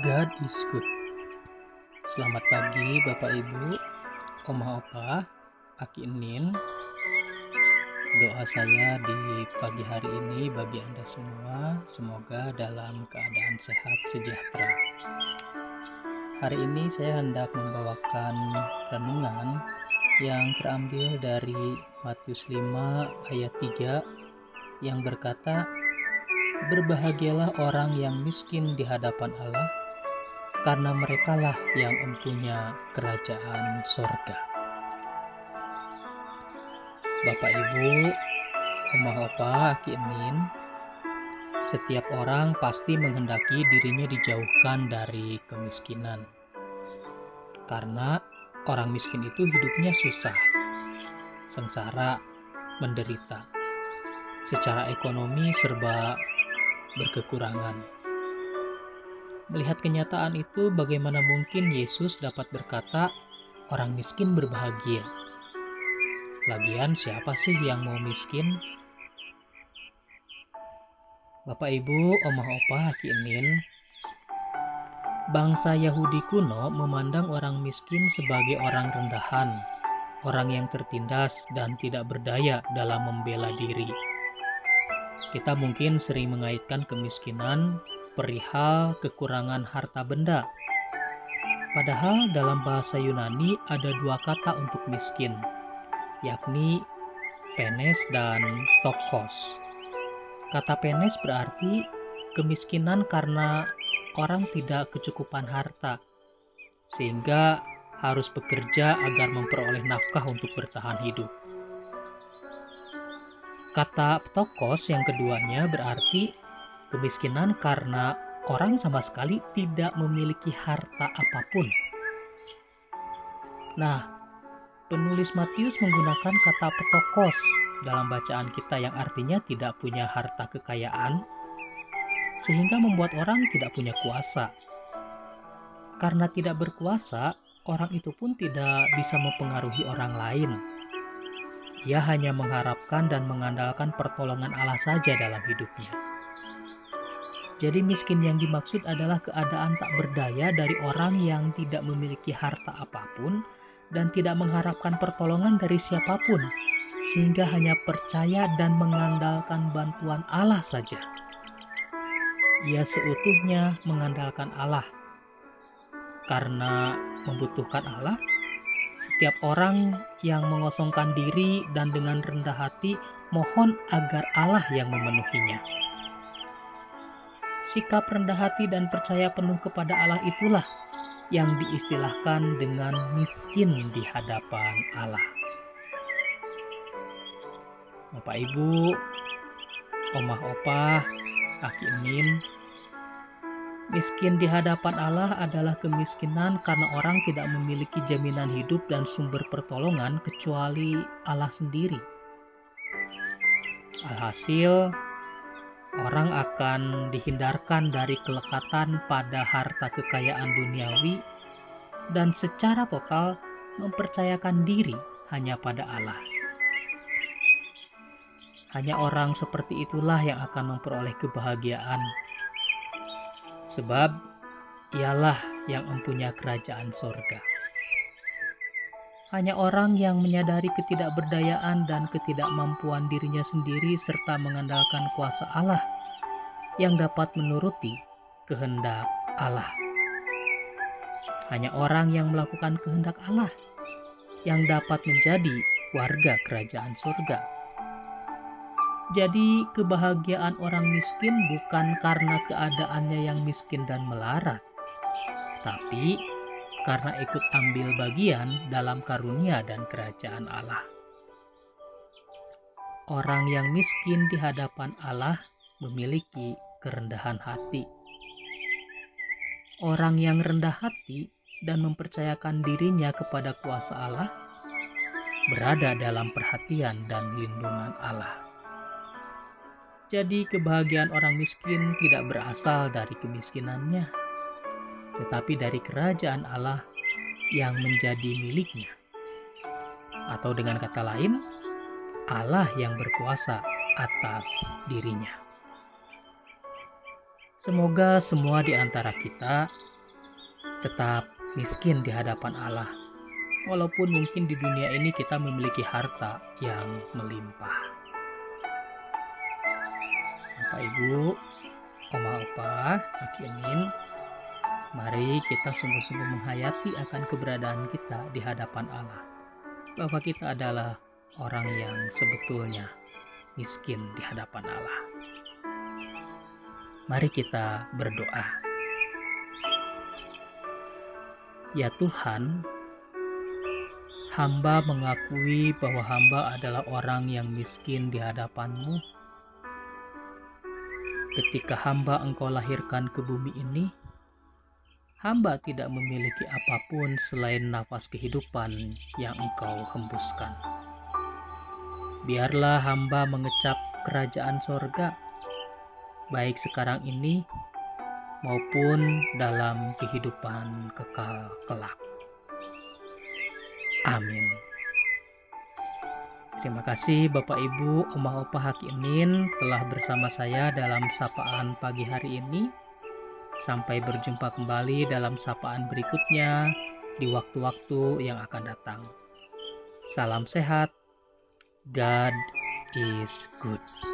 God is good. Selamat pagi Bapak Ibu, Oma Opa, Aki Enin. Doa saya di pagi hari ini bagi Anda semua, semoga dalam keadaan sehat sejahtera. Hari ini saya hendak membawakan renungan yang terambil dari Matius 5 ayat 3 yang berkata, Berbahagialah orang yang miskin di hadapan Allah, karena merekalah yang empunya kerajaan sorga. Bapak Ibu, Oma Opa, Aki Enin, setiap orang pasti menghendaki dirinya dijauhkan dari kemiskinan. Karena orang miskin itu hidupnya susah, sengsara, menderita. Secara ekonomi serba berkekurangan. Melihat kenyataan itu, bagaimana mungkin Yesus dapat berkata, "Orang miskin berbahagia"? Lagian, siapa sih yang mau miskin? Bapak Ibu, Omah Opa, Haki bangsa Yahudi kuno memandang orang miskin sebagai orang rendahan, orang yang tertindas dan tidak berdaya dalam membela diri kita mungkin sering mengaitkan kemiskinan perihal kekurangan harta benda. Padahal dalam bahasa Yunani ada dua kata untuk miskin, yakni penes dan tokos. Kata penes berarti kemiskinan karena orang tidak kecukupan harta, sehingga harus bekerja agar memperoleh nafkah untuk bertahan hidup. Kata tokos yang keduanya berarti kemiskinan karena orang sama sekali tidak memiliki harta apa pun. Nah, penulis Matius menggunakan kata petokos dalam bacaan kita yang artinya tidak punya harta kekayaan, sehingga membuat orang tidak punya kuasa. Karena tidak berkuasa, orang itu pun tidak bisa mempengaruhi orang lain ia hanya mengharapkan dan mengandalkan pertolongan Allah saja dalam hidupnya. Jadi miskin yang dimaksud adalah keadaan tak berdaya dari orang yang tidak memiliki harta apa pun dan tidak mengharapkan pertolongan dari siapa pun, sehingga hanya percaya dan mengandalkan bantuan Allah saja. Ia seutuhnya mengandalkan Allah. Karena membutuhkan Allah, setiap orang yang mengosongkan diri dan dengan rendah hati mohon agar Allah yang memenuhinya. Sikap rendah hati dan percaya penuh kepada Allah itulah yang diistilahkan dengan miskin di hadapan Allah. Bapak Ibu, Omah Opah, Aki Enin, Miskin di hadapan Allah adalah kemiskinan karena orang tidak memiliki jaminan hidup dan sumber pertolongan kecuali Allah sendiri. Alhasil, orang akan dihindarkan dari kelekatan pada harta kekayaan duniawi dan secara total mempercayakan diri hanya pada Allah. Hanya orang seperti itulah yang akan memperoleh kebahagiaan sebab ialah yang mempunyai kerajaan sorga. Hanya orang yang menyadari ketidakberdayaan dan ketidakmampuan dirinya sendiri serta mengandalkan kuasa Allah yang dapat menuruti kehendak Allah. Hanya orang yang melakukan kehendak Allah yang dapat menjadi warga kerajaan surga. Jadi, kebahagiaan orang miskin bukan karena keadaannya yang miskin dan melarat, tapi karena ikut ambil bagian dalam karunia dan kerajaan Allah. Orang yang miskin di hadapan Allah memiliki kerendahan hati. Orang yang rendah hati dan mempercayakan dirinya kepada kuasa Allah berada dalam perhatian dan lindungan Allah. Jadi kebahagiaan orang miskin tidak berasal dari kemiskinannya, tetapi dari kerajaan Allah yang menjadi miliknya. Atau dengan kata lain, Allah yang berkuasa atas dirinya. Semoga semua di antara kita tetap miskin di hadapan Allah. Walaupun mungkin di dunia ini kita memiliki harta yang melimpah. Bapak Ibu, Oma Opa, Aki mari kita sungguh-sungguh menghayati akan keberadaan kita di hadapan Allah. Bahwa kita adalah orang yang sebetulnya miskin di hadapan Allah. Mari kita berdoa. Ya Tuhan, hamba mengakui bahwa hamba adalah orang yang miskin di hadapan-Mu. Ketika hamba Engkau lahirkan ke bumi ini, hamba tidak memiliki apa pun selain nafas kehidupan yang Engkau hembuskan. Biarlah hamba mengecap kerajaan sorga baik sekarang ini maupun dalam kehidupan kekal kelak. Amin. Terima kasih Bapak Ibu, Omah Opah Hakinin telah bersama saya dalam sapaan pagi hari ini. Sampai berjumpa kembali dalam sapaan berikutnya di waktu-waktu yang akan datang. Salam sehat. God is good.